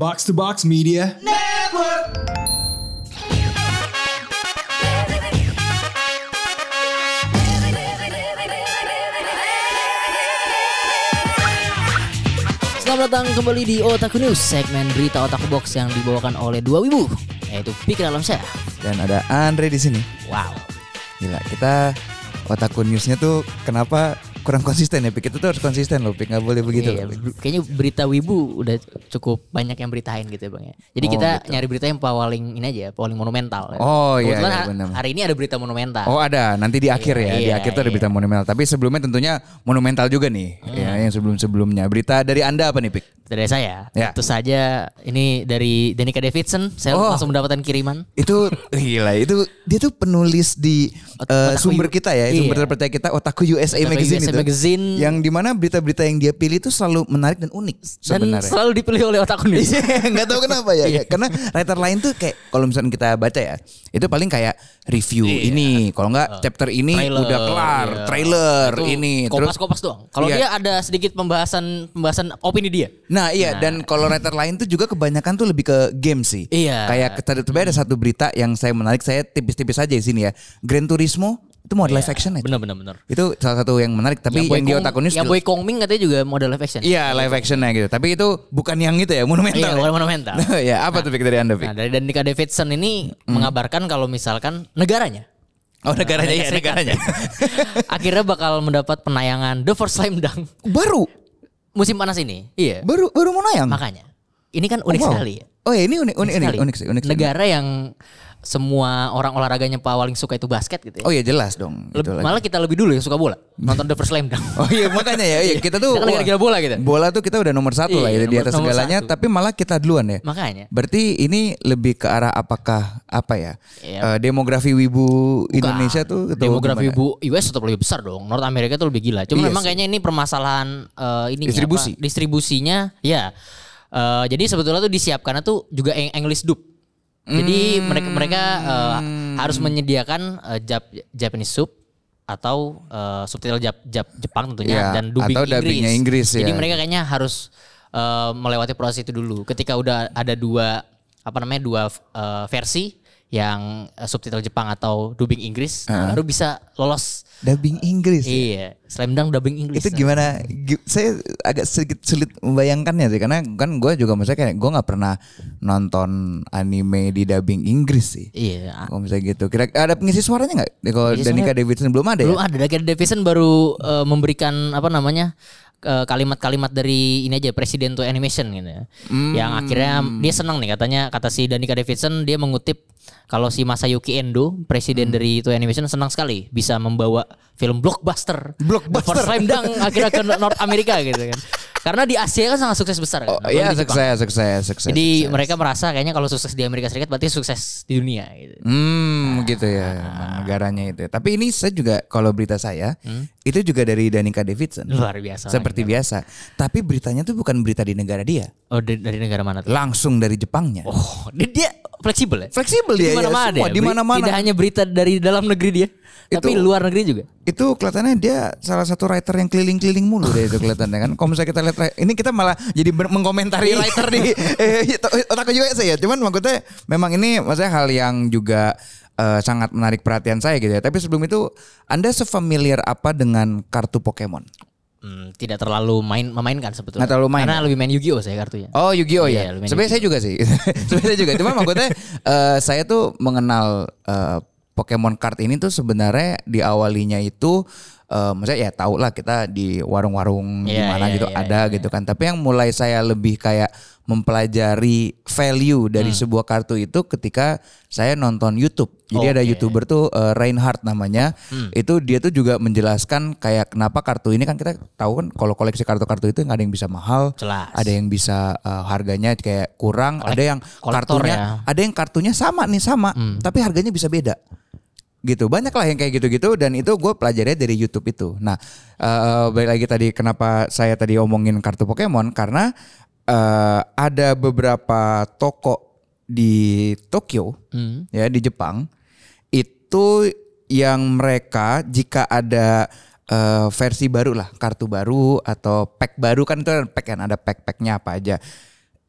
Box to Box Media. Selamat datang kembali di Otaku News, segmen berita Otaku Box yang dibawakan oleh dua wibu, yaitu Pikir Alam Syah. Dan ada Andre di sini. Wow. Gila, kita otaku newsnya tuh kenapa kurang konsisten ya? Pik itu tuh harus konsisten loh, Pik nggak boleh begitu. Iya, loh, Pik. ber- kayaknya berita wibu udah cukup banyak yang beritain gitu ya bang ya. Jadi Oh, kita gitu. nyari berita yang paling ini aja, paling monumental. Oh, iya, iya, benar. hari ini ada berita monumental. Oh ada, nanti di akhir ya. Di iya, akhir tuh ada iya. berita monumental. Tapi sebelumnya tentunya monumental juga nih. Hmm. Ya, yang sebelum-sebelumnya. Berita dari Anda apa nih, Pik? Dari saya, Ya. tentu saja ini dari Danica Davidson. Saya Oh. langsung mendapatkan kiriman. Itu gila, itu dia tuh penulis di Ot- Otaku sumber kita ya, iya. sumber terpercaya kita Otaku USA Otaku Magazine USA itu. Magazine. Yang di mana berita-berita yang dia pilih itu selalu menarik dan unik Dan sebenarnya. selalu dipilih oleh Otaku News. Iya, nggak tahu kenapa ya. ya. Karena writer lain tuh kayak kalau misalnya kita baca ya, itu paling kayak review ini, kalau nggak chapter ini Iya. Trailer, udah kelar, iya. trailer Itu ini, terus kopas-kopas doang. Kalau Iya. dia ada sedikit pembahasan pembahasan opini dia. Nah iya dan kalau writer lain tuh juga kebanyakan tuh lebih ke game sih. Iya. Kayak tadi ada satu berita yang saya menarik saya tipis-tipis aja di sini ya. Gran Turismo itu mau live action ya. Bener bener bener. Itu salah satu yang menarik tapi yang, di Kong- Otaku News yang Boy Kongming katanya juga model live action. Iya live actionnya gitu. Tapi itu bukan yang gitu ya monumental. Iya, ya? bukan monumental. ya apa tuh Fik, dari anda Fik? Nah, dari Danica Davidson ini Hmm. mengabarkan kalau misalkan negaranya Oh negaranya ya negaranya. akhirnya bakal mendapat penayangan The First Slam Dunk baru musim panas ini. Iya. baru baru mau nayang. Makanya. Ini kan unik Oh, wow. sekali ya. Oh ya ini unik unik unik unik sih unik sih. Negara yang semua orang olahraganya paling suka itu basket gitu ya. Oh ya jelas dong. Leb- Itu lagi. malah kita lebih dulu yang suka bola. Nonton The First Slam Dunk. Oh iya makanya ya, iya, kita tuh Kita kan gila bola gitu. Bola tuh kita udah nomor satu Iya, lah ya di nomor- atas segalanya, satu. tapi malah kita duluan ya. Makanya. Berarti ini lebih ke arah apakah apa ya? Iya. eh, demografi wibu Indonesia tuh demografi gimana? ibu US tetap lebih besar dong. North America tuh lebih gila. Cuma Iya memang sih. kayaknya ini permasalahan eh, ini Distribusi. distribusinya ya. Eh, jadi sebetulnya tuh disiapkannya tuh juga eng- English dub. Jadi Hmm. mereka mereka eh, harus menyediakan eh, Jap- Japanese sub atau eh, subtitle Jap- Jap- Jepang tentunya Iya, dan dubbing atau dubbingnya Inggris, Jadi ya. mereka kayaknya harus eh, melewati proses itu dulu. Ketika udah ada dua apa namanya dua eh, versi yang eh, subtitle Jepang atau dubbing Inggris nah, baru bisa lolos. dubbing Inggris. ya? Iya, Slam Dunk dubbing Inggris. Itu gimana? Gi- Saya agak sedikit sulit membayangkannya sih karena kan gue juga maksudnya kayak gue nggak pernah nonton anime di dubbing Inggris sih. Iya. Kalau misalnya gitu, kira ada pengisi suaranya nggak? Kalau Danica Davidson belum ada Belum ya? ada. David Davison baru eh, memberikan apa namanya kalimat-kalimat dari ini aja Presiden to Animation gitu ya. Yang akhirnya dia senang nih katanya kata si Danica Davidson dia mengutip kalau si Masayuki Endo presiden dari to Animation senang sekali bisa membawa film blockbuster Blockbuster. The First Slam Dunk akhirnya ke North America gitu kan. Karena di Asia kan sangat sukses besar kan. Oh iya sukses, sukses, sukses. Jadi sukses. mereka merasa kayaknya kalau sukses di Amerika Serikat berarti sukses di dunia gitu. Hmm, gitu ya emang negaranya itu. Tapi ini saya juga kalau berita saya itu juga dari Danica Davidson. Luar biasa. Seperti biasa. Tapi beritanya tuh bukan berita di negara dia, Oh dari, dari negara mana tuh? langsung dari Jepangnya. Oh, dia fleksibel ya? Fleksibel Di dia, ya, mana-mana ya? di mana-mana. Tidak hanya berita dari dalam negeri dia, tapi Itu- luar negeri juga. Itu kelihatannya dia salah satu writer yang keliling-keliling mulu deh itu kelihatannya kan. Kalau misalnya kita lihat ini kita malah jadi ber- mengkomentari writer di eh, otakku juga saya. Cuman maksudnya memang ini maksudnya hal yang juga eh, sangat menarik perhatian saya gitu ya. Tapi sebelum itu Anda sefamiliar apa dengan kartu Pokemon? Hmm, tidak terlalu main memainkan sebetulnya. Nggak terlalu main Karena lebih main Yu-Gi-Oh saya kartunya. Oh Yu-Gi-Oh Iya, ya. lumayan Sebenarnya saya juga sih. Sebenarnya juga. Cuma maksudnya eh, saya tuh mengenal eh, Pokemon card ini tuh sebenarnya diawalinya itu eh maksudnya ya tau lah kita di warung-warung Iya, gimana iya, gitu iya, ada gitu kan. Tapi yang mulai saya lebih kayak mempelajari value Hmm. dari sebuah kartu itu ketika saya nonton YouTube. Jadi ada Oke. Hmm. YouTuber tuh eh, Reinhardt namanya. Itu dia tuh juga menjelaskan kayak kenapa kartu ini kan kita tahu kan kalau koleksi kartu-kartu itu nggak ada yang bisa mahal, Jelas. ada yang bisa eh, harganya kayak kurang, Kolek- ada yang kartunya ya. ada yang kartunya sama nih sama, tapi harganya bisa beda. Gitu banyak lah yang kayak gitu-gitu dan itu gue pelajari dari YouTube itu. Nah eh balik lagi tadi kenapa saya tadi omongin kartu Pokemon karena eh, ada beberapa toko di Tokyo Hmm. ya di Jepang itu yang mereka jika ada eh, versi baru lah kartu baru atau pack baru kan itu ada pack kan ada pack-packnya apa aja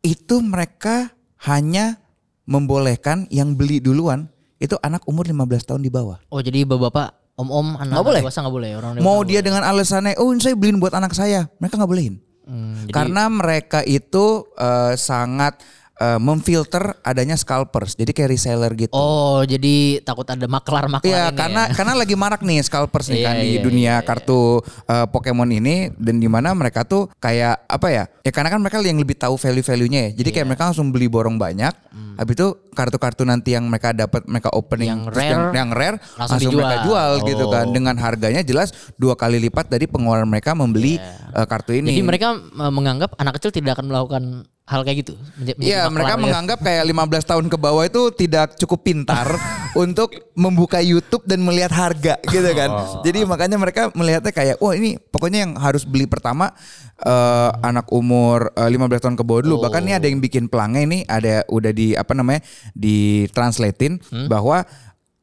itu mereka hanya membolehkan yang beli duluan itu anak umur 15 tahun di bawah. Oh jadi bapak-bapak, om-om, anak Nggak boleh. dewasa nggak boleh orang dewasa Mau dia dengan alasannya, oh ini saya beliin buat anak saya, mereka nggak bolehin. boleh. Hmm, jadi- Karena mereka itu eh, sangat eh, memfilter adanya scalpers, jadi kayak reseller gitu. Oh jadi takut ada maklar-maklar Iya, ini karena ya. karena lagi marak nih scalpers nih Iya, kan di iya, dunia iya, kartu eh, Pokemon ini dan di mana mereka tuh kayak apa ya? Ya karena kan mereka yang lebih tahu value-value-nya ya. Jadi kayak Iya. mereka langsung beli borong banyak. Hmm. Habis itu kartu-kartu nanti yang mereka dapat mereka opening Yang rare, yang, yang rare langsung langsung, mereka dijual. jual gitu kan Oh. dengan harganya jelas dua kali lipat dari pengeluaran mereka membeli eh, kartu ini. Jadi mereka eh, menganggap anak kecil tidak akan melakukan hal kayak gitu. Iya, mereka gitu. menganggap kayak 15 tahun ke bawah itu tidak cukup pintar untuk membuka YouTube dan melihat harga gitu kan. Oh. Jadi makanya mereka melihatnya kayak, wah ini pokoknya yang harus beli pertama eh, anak umur eh, 15 tahun ke bawah dulu. Bahkan ini ada yang bikin pelangnya ini ada udah di apa namanya ditranslatein Hmm? bahwa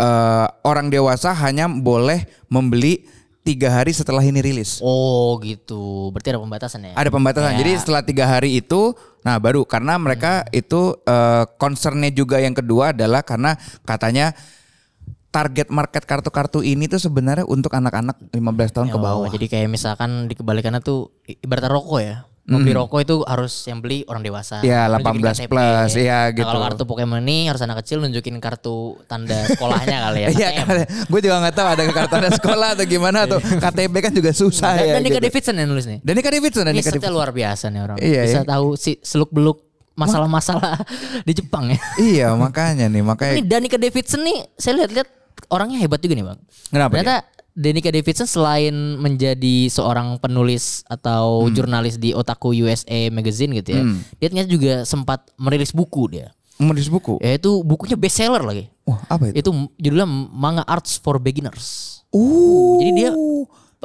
eh, orang dewasa hanya boleh membeli tiga hari setelah ini rilis. Oh gitu. Berarti ada pembatasan ya. Ada pembatasan. Ya. Jadi setelah tiga hari itu, nah baru karena mereka itu eh, concernnya juga yang kedua adalah karena katanya target market kartu-kartu ini tuh sebenarnya untuk anak-anak 15 tahun ke Oh, bawah. jadi kayak misalkan di kebalikannya tuh ibarat rokok ya. Mau beli rokok itu harus yang beli orang dewasa. Iya, Nunjukin 18 KTP. plus, iya, Nah, gitu. kalau kartu Pokemon ini harus anak kecil nunjukin kartu tanda sekolahnya kali ya. Iya, gue juga nggak tahu ada kartu tanda sekolah atau gimana atau KTP kan juga susah Dan ya. Danica gitu. Davidson yang nulis nih. Danica Davidson, Ini Davidson. luar biasa nih orang. Iya, Bisa iya. tahu si seluk beluk masalah-masalah di Jepang ya. Iya, makanya nih, makanya Ini Danica Davidson nih saya lihat-lihat orangnya hebat juga nih bang. Kenapa Ternyata Danica Davidson selain menjadi seorang penulis atau jurnalis di Otaku USA Magazine gitu ya, Hmm. dia ternyata juga sempat merilis buku dia. menulis buku. Yaitu bukunya bestseller lagi. Wah, apa itu? Itu judulnya Manga Arts for Beginners. Uh. Jadi dia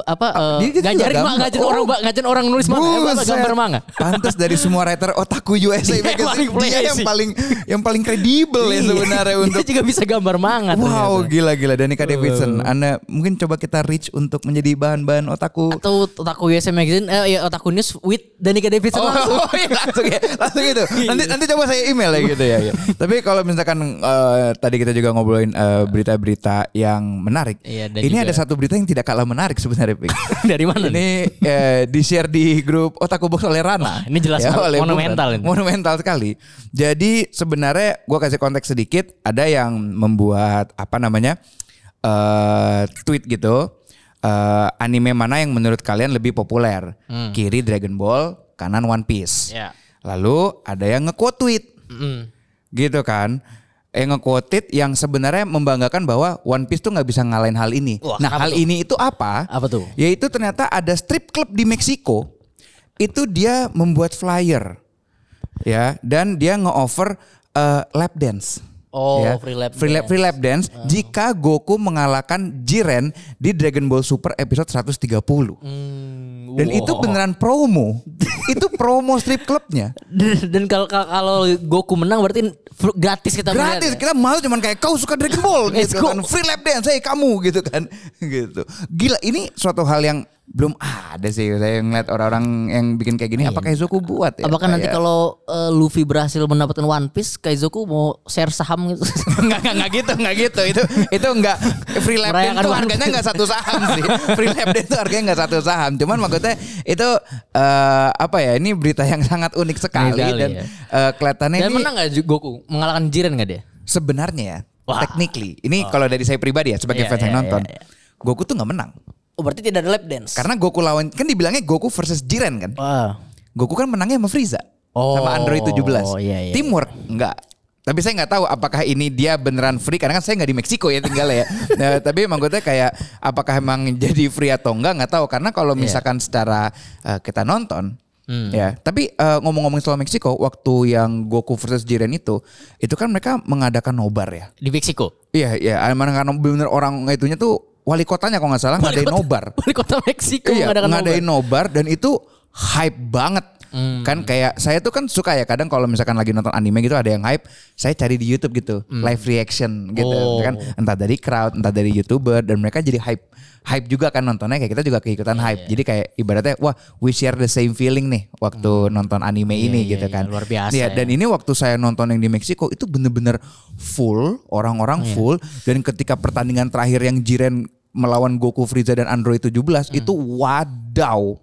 apa eh, dia- dia juga ngajarin gambar. ma- ngajarin Oh. orang ngajarin orang nulis manga, eh, apa, gambar manga. Pantes dari semua writer otaku USA Dia yang Magazine paling dia yang paling yang paling kredibel ya Iya. sebenarnya Dia untuk juga bisa gambar manga Wow ternyata. gila gila Danica Davidson Anda mungkin coba kita reach untuk menjadi bahan-bahan otaku Atau Otaku USA Magazine, eh ya Otaku News with Danica Davidson Oh, langsung. iya, langsung ya, langsung itu. Iya. Nanti nanti coba saya email ya gitu ya. ya. Tapi kalau misalkan eh, tadi kita juga ngobrolin eh, berita-berita yang menarik. Iya, ini juga- ada satu berita yang tidak kalah menarik sebenarnya, Pik. Dari mana nih? Ini eh, di-share di grup Otaku Box oleh Rana. ini jelas oleh monumental ini. Monumental sekali. Jadi sebenarnya gua kasih konteks sedikit, ada yang membuat apa namanya? eh tweet gitu. eh, anime mana yang menurut kalian lebih populer? Kiri Dragon Ball, kanan One Piece. Hmm. Ya. Lalu ada yang nge-quote tweet Mm. gitu kan. Eh nge-quote yang sebenarnya membanggakan bahwa One Piece tuh nggak bisa ngalahin hal ini. Wah, nah, hal tuh? ini itu apa? Apa tuh? Yaitu ternyata ada strip club di Meksiko. Itu dia membuat flyer. Ya, dan dia nge-offer eh, lap dance. Oh, Ya, free lap free lap, dance. free lap dance jika Goku mengalahkan Jiren di Dragon Ball Super episode 130. Hmm, Dan wow. itu beneran promo. itu promo strip clubnya. Dan- kalau kalau- Goku menang berarti gratis kita Gratis, melihat ya? kita mau cuman kayak kau suka Dragon Ball gitu kan. Free lap dance, hey kamu gitu kan. gitu. Gila, ini suatu hal yang belum ada sih saya ngeliat orang-orang yang bikin kayak gini apakah Izuku buat ya? Apakah nanti kalau eh, Luffy berhasil mendapatkan One Piece, Kaizoku mau share saham gitu? enggak, enggak, enggak gitu, enggak gitu. Itu itu enggak free tuh One harganya enggak satu saham sih. Free lap dance tuh harganya enggak satu saham. Cuman maksudnya itu eh, apa ya? Ini berita yang sangat unik sekali Unik sekali, dan ya. eh, kelihatannya Dan ini menang gak Goku? Mengalahkan Jiren gak dia? sebenarnya ya, technically. Ini kalau dari saya pribadi ya sebagai Iya, fans yang iya, nonton. iya, iya. Goku tuh nggak menang. Oh berarti tidak ada lap dance? Karena Goku lawan kan dibilangnya Goku versus Jiren kan. Wah. Goku kan menangnya sama Frieza. Oh, sama Android 17. iya, iya, Teamwork enggak. Tapi saya nggak tahu apakah ini dia beneran free karena kan saya nggak di Meksiko ya tinggal ya. Nah, tapi emang gue kayak apakah emang jadi free atau enggak nggak tahu karena kalau Iya. misalkan secara eh, kita nonton Hmm. ya. Tapi eh, ngomong-ngomong soal Meksiko waktu yang Goku versus Jiren itu itu kan mereka mengadakan nobar ya. Di Meksiko? Iya iya, mana kan bener orang itunya tuh wali kotanya kalau nggak salah ngadain nobar. Wali kota Meksiko Iya, ngadain nobar dan itu hype banget. Hmm. Kan kayak saya tuh kan suka ya kadang kalau misalkan lagi nonton anime gitu ada yang hype, saya cari di YouTube gitu, live reaction gitu. Hmm. Oh. Kan entah dari crowd, entah dari YouTuber dan mereka jadi hype hype juga kan nontonnya kayak kita juga keikutan Iya, hype. Jadi kayak ibaratnya wah we share the same feeling nih waktu nonton anime ini iya, gitu iya, kan. luar biasa Iya, ya. dan ini waktu saya nonton yang di Meksiko itu bener-bener full, orang-orang Iya. full dan ketika pertandingan terakhir yang Jiren melawan Goku, Frieza dan Android 17 itu wadaw.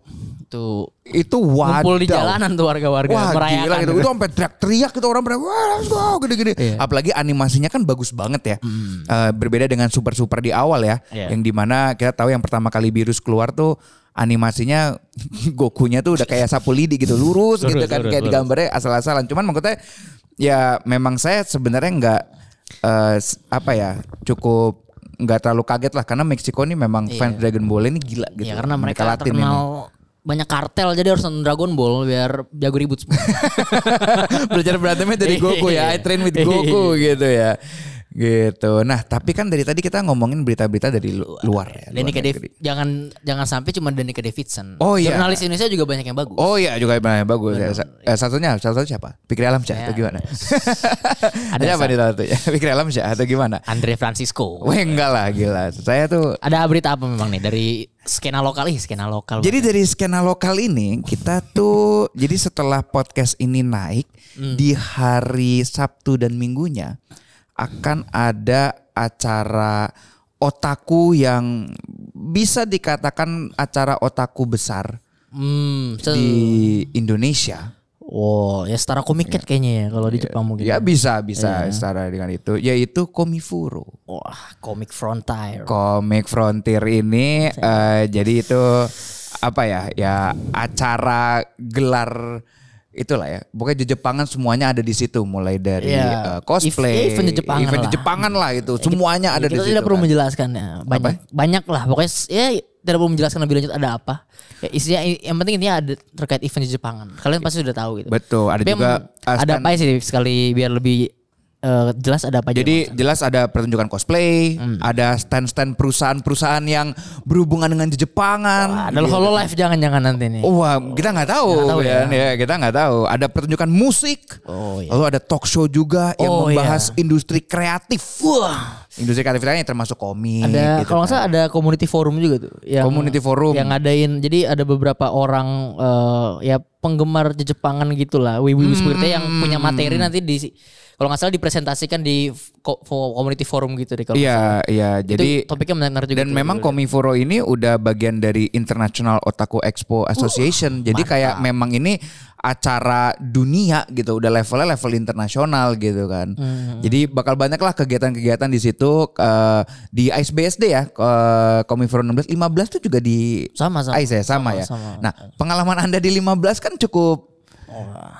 Tuh Itu wadaw. ngumpul di jalanan tuh warga-warga Wah merayakan. gila gitu. Itu sampai teriak-teriak gitu orang pada wah let's go gede-gede. Iya. Apalagi animasinya kan bagus banget ya. Eh, berbeda dengan super-super di awal ya. Iya. Yang di mana kita tahu yang pertama kali virus keluar tuh animasinya Gokunya tuh udah kayak sapu lidi gitu lurus, gitu kan lurus, kayak lurus. digambarnya asal-asalan. Cuman maksudnya ya memang saya sebenarnya nggak s- apa ya cukup nggak terlalu kaget lah karena Meksiko ini memang Iya. fans Dragon Ball ini gila gitu. Ya karena mereka Latin ini. terkenal banyak kartel jadi harus nonton Dragon Ball biar jago ribut semua. belajar berantemnya dari Goku ya. I train with Goku gitu ya. Gitu. Nah, tapi kan dari tadi kita ngomongin berita-berita dari lu- luar ya. Luar. Dav- jangan jangan sampai cuma Danica Davidson. Oh, iya. Jurnalis Indonesia juga banyak yang bagus. Oh iya juga benar bagus. Ya. Sa- eh, satunya, salah satu siapa? Pikri Alam Syah atau Ya. gimana? Ada Ada apa sa- nih salah satunya? Pikri Alam Syah atau gimana? Andre Francisco. Wah enggak lah gila. Saya tuh Ada berita apa memang nih dari skena lokal ih skena lokal. Jadi dari skena lokal ini kita tuh jadi setelah podcast ini naik di hari Sabtu dan Minggunya akan ada acara otaku yang bisa dikatakan acara otaku besar hmm, se- di Indonesia. Oh, ya setara komik cat kayaknya ya kalau di Jepang mungkin. Ya bisa bisa setara dengan itu yaitu Komifuro. Wah, komik frontier. Komik Frontier ini eh, jadi itu apa ya ya acara gelar itulah ya pokoknya Jepangan semuanya ada di situ mulai dari Iya. eh, cosplay Event- event Jepangan event lah. Jepangan lah itu semuanya ada di kita situ tidak perlu kan. menjelaskan ya. Banyak banyak lah pokoknya ya tidak perlu menjelaskan lebih lanjut ada apa. Ya, isinya yang penting intinya ada terkait event Jepangan. Kalian pasti sudah tahu gitu. betul ada Tapi juga eh, ada apa sih sekali biar lebih eh, jelas ada apa aja. Jadi jelas ada pertunjukan cosplay, Hmm. ada stand-stand perusahaan-perusahaan yang berhubungan dengan Jepangan. ada Hololive jangan-jangan nanti nih. Oh, wah, kita nggak tahu, Nggak tahu kan ya. kita nggak tahu. Ada pertunjukan musik, Oh, iya. lalu ada talk show juga yang Oh, membahas industri kreatif. Wah, industri kreatif lainnya termasuk komik. Ada gitu kalau nggak kan. salah ada community forum juga tuh. Yang, Community forum. Yang ngadain. Jadi ada beberapa orang eh, ya penggemar Jepangan gitulah. Wiwi seperti yang punya materi nanti di kalau nggak salah dipresentasikan di community forum gitu deh kalau. Iya, iya. Itu Jadi topiknya menarik juga. dan memang Komifuro ini udah bagian dari International Otaku Expo Association. Jadi kayak memang ini acara dunia gitu, udah levelnya level internasional gitu kan. Hmm. Jadi bakal banyak lah kegiatan-kegiatan di situ eh, di ICE-BSD ya, eh, Komifuro 16, 15 tuh juga di Sama, sama. ICE ya, sama, Sama, ya. sama. Nah, pengalaman Anda di 15 kan cukup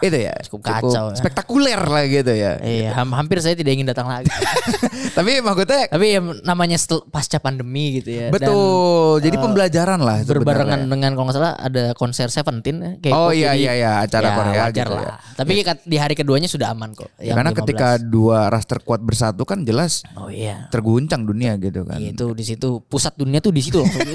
itu ya, cukup kacau ya. spektakuler lah gitu ya. Iya, ham- hampir saya tidak ingin datang lagi. Tapi maksudnya Tapi ya namanya setel- pasca pandemi gitu ya. dan betul, jadi pembelajaran lah berbarengan sebenarnya. dengan kalau nggak salah ada konser Seventeen ya, K-pop, Oh iya iya iya acara ya, Korea wajar gitu lah. ya. Tapi kat- di hari keduanya sudah aman kok. Ya, karena 15. ketika dua ras terkuat bersatu kan jelas oh iya. terguncang dunia gitu kan. Iya, itu di situ pusat dunia tuh di situ loh.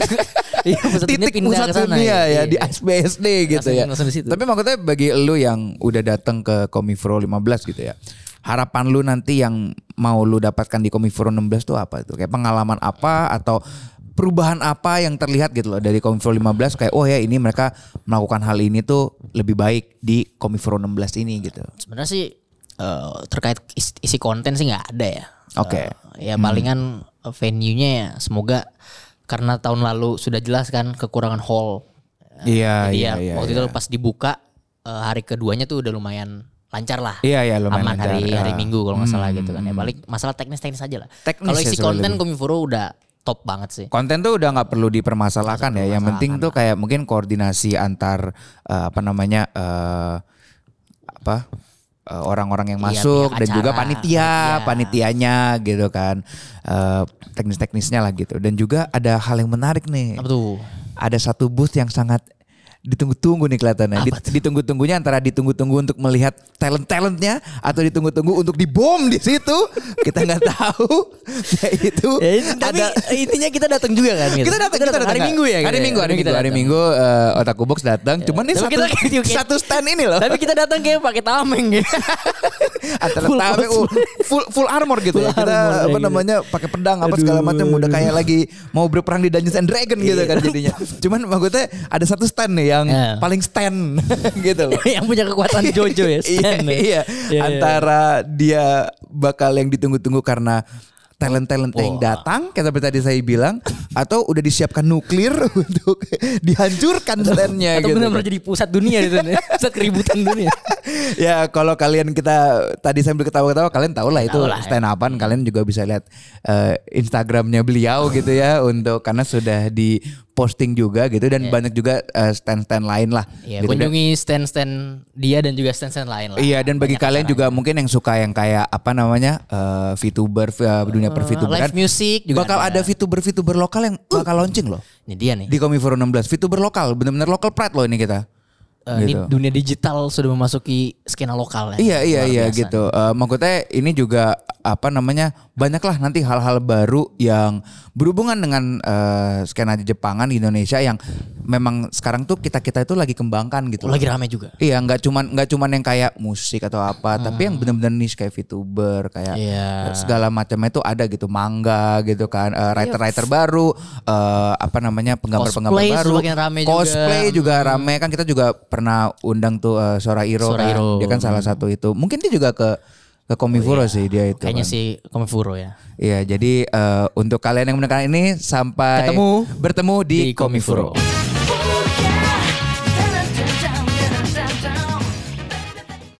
Iya, pusat dunia Titik pindah pusat ke sana, dunia ya iya. di ISBSD gitu Langsung- ya. langsung di situ. Tapi maksudnya bagi lu yang udah datang ke Komifro 15 gitu ya. Harapan lu nanti yang mau lu dapatkan di Komifro 16 tuh apa itu? Kayak pengalaman apa atau perubahan apa yang terlihat gitu loh dari Komifro 15 kayak oh ya ini mereka melakukan hal ini tuh lebih baik di Komifro 16 ini gitu. Sebenarnya sih eh, terkait is- isi konten sih nggak ada ya. Oke. Eh, ya palingan eh, venue-nya ya semoga karena tahun lalu sudah jelas kan kekurangan hall. Iya iya ya iya. waktu iya. itu pas dibuka eh, hari keduanya tuh udah lumayan lancar lah. Iya iya lumayan aman hari lancar. hari Ah. Minggu kalau nggak salah gitu kan ya balik masalah teknis-teknis aja lah. Teknis Kalau ya isi soalnya konten. Komifuro udah top banget sih. Konten tuh udah nggak perlu dipermasalahkan ya. Yang penting tuh kayak mungkin koordinasi antar eh, apa namanya eh, apa eh, orang-orang yang Iya, masuk dan juga panitia, panitia. panitianya gitu kan. Eh, teknis-teknisnya lah gitu. Dan juga ada hal yang menarik nih. Apa tuh? Ada satu booth yang sangat ditunggu-tunggu nih kelihatannya. Dit- Ditunggu-tunggunya antara ditunggu-tunggu untuk melihat talent-talentnya atau ditunggu-tunggu untuk dibom di situ. Kita nggak tahu. Ya itu Ya, ini- tapi ada intinya kita datang juga kan gitu. kita datang kita datang hari? Minggu ya. hari gitu minggu ya? hari minggu Kita hari minggu otak box datang cuman ini Tapi satu kita satu stand ini loh Tapi kita datang kayak pakai tameng gitu. antara Full tameng, uh, full full armor gitu ya Full kita armor, apa ya gitu. namanya pakai pedang apa segala macam udah kayak lagi mau berperang di Dungeons and Dragon gitu kan jadinya cuman maksudnya ada satu stand nih yang Iya. paling stand gitu loh yang punya kekuatan Jojo ya. iya, stand ya. iya. Iya, iya. antara dia bakal yang ditunggu-tunggu karena talent-talent yang datang kayak seperti tadi saya bilang atau udah disiapkan nuklir untuk dihancurkan standnya Atau gitu. benar-benar jadi pusat dunia itu ya. Pusat keributan dunia. ya kalau kalian kita tadi sambil ketawa-ketawa kalian tahu lah itu lah, ya. stand upan kalian juga bisa lihat eh, Instagramnya beliau gitu ya untuk karena sudah di posting juga gitu dan banyak juga eh, stand-stand lain lah Ya, gitu. Kunjungi stand-stand dia dan juga stand-stand lain lah. Iya dan bagi Banyak kalian juga mungkin yang suka yang kayak apa namanya eh, VTuber eh, dunia Eh, perfituberan live music juga bakal ada VTuber VTuber lokal yang bakal launching loh Ini dia nih. di Komiforo 16 VTuber lokal benar-benar lokal pride loh ini kita. Ini gitu. dunia digital sudah memasuki skena lokal ya. Iya iya iya biasa. gitu. Eh, maksudnya ini juga apa namanya banyaklah nanti hal-hal baru yang berhubungan dengan eh, skena Jepangan di Indonesia yang memang sekarang tuh kita kita itu lagi kembangkan gitu. Lagi rame juga. Iya nggak cuman nggak cuman yang kayak musik atau apa, tapi yang benar-benar niche kayak VTuber kayak Hmm. Iya. segala macamnya itu ada gitu manga gitu kan, eh, writer-writer baru, eh, apa namanya penggambar-penggambar Cosplay baru, semakin rame juga. Hmm. cosplay juga, rame kan kita juga pernah undang tuh eh, Sora Hiro Sora kan, Hiro. dia kan salah satu itu, mungkin dia juga ke ke Komifuro sih dia itu. Oh, Kayaknya kan. sih Komifuro ya. Iya, jadi eh, untuk kalian yang mendengar ini sampai Ketemu bertemu di, di Komifuro. Komifuro.